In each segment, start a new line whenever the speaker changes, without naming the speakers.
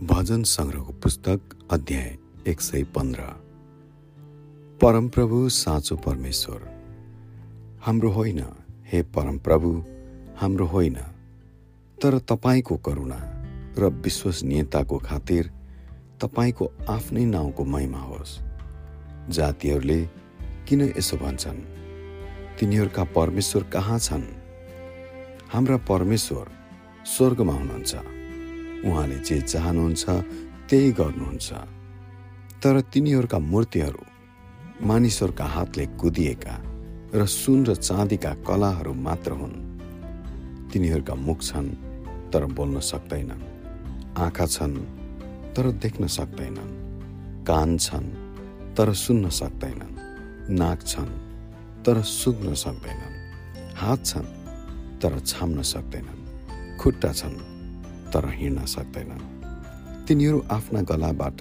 भजन सङ्ग्रहको पुस्तक अध्याय एक सय पन्ध्र। परमप्रभु साँचो परमेश्वर हाम्रो होइन। हे परमप्रभु हाम्रो होइन। तर तपाईँको करुणा र विश्वसनीयताको खातिर तपाईँको आफ्नै नाउँको महिमा होस्। जातिहरूले किन यसो भन्छन्? तिनीहरूका परमेश्वर कहाँ छन्? हाम्रा परमेश्वर स्वर्गमा हुनुहुन्छ। उहाँले जे चाहनुहुन्छ त्यही गर्नुहुन्छ। तर तिनीहरूका मूर्तिहरू मानिसहरूका हातले कुदिएका र सुन र चाँदीका कलाहरू मात्र हुन्। तिनीहरूका मुख छन् तर बोल्न सक्दैनन्। आँखा छन् तर देख्न सक्दैनन्। कान छन् तर सुन्न सक्दैनन्। नाक छन् तर सुक्न सक्दैनन्। हात छन् तर छाम्न सक्दैनन्। खुट्टा छन् तर हिँड्न सक्दैनन्। तिनीहरू आफ्ना गलाबाट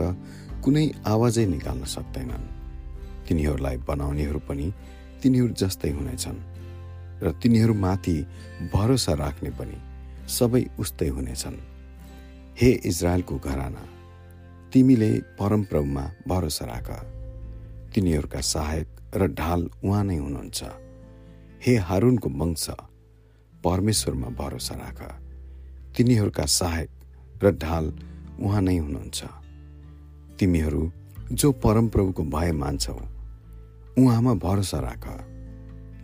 कुनै आवाजै निकाल्न सक्दैनन्। तिनीहरूलाई बनाउनेहरू पनि तिनीहरू जस्तै हुनेछन् र तिनीहरूमाथि भरोसा राख्ने पनि सबै उस्तै हुनेछन्। हे इजरायलको घराना तिमीले परमप्रभुमा भरोसा राख। तिनीहरूका सहायक र ढाल उहाँ नै हुनुहुन्छ। हे हारुनको वंश परमेश्वरमा भरोसा राख। तिनीहरूका सहायक र ढाल उहाँ नै हुनुहुन्छ। तिमीहरू जो परमप्रभुको भय मान्छौ उहाँमा भरोसा राख।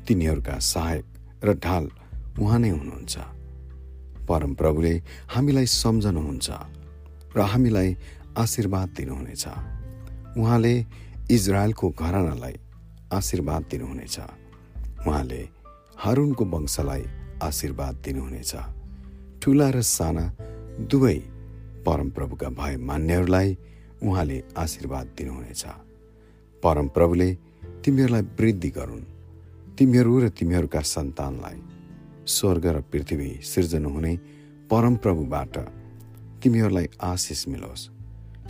तिनीहरूका सहायक र ढाल उहाँ नै हुनुहुन्छ। परमप्रभुले हामीलाई सम्झनुहुन्छ र हामीलाई आशीर्वाद दिनुहुनेछ। उहाँले इजरायलको घरानालाई आशीर्वाद दिनुहुनेछ। उहाँले हारुनको वंशलाई आशीर्वाद दिनुहुनेछ। ठुला र साना दुवै परमप्रभुका भय मान्नेहरूलाई उहाँले आशीर्वाद दिनुहुनेछ। परमप्रभुले तिमीहरूलाई वृद्धि गरून्। तिमीहरू र तिमीहरूका सन्तानलाई स्वर्ग र पृथ्वी सिर्जन हुने परमप्रभुबाट तिमीहरूलाई आशिष मिलोस्।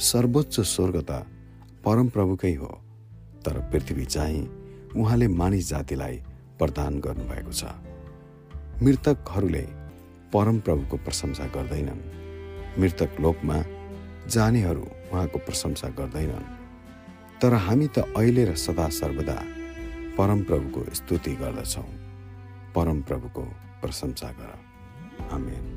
सर्वोच्च स्वर्ग त परमप्रभुकै हो तर पृथ्वी चाहिँ उहाँले मानिस जातिलाई प्रदान गर्नुभएको छ। मृतकहरूले परमप्रभुको प्रशंसा गर्दैनन्। मृतक लोकमा जानेहरू उहाँको प्रशंसा गर्दैनन्। तर हामी त अहिले र सदा सर्वदा परमप्रभुको स्तुति गर्दछौँ। परमप्रभुको प्रशंसा गर। आमेन।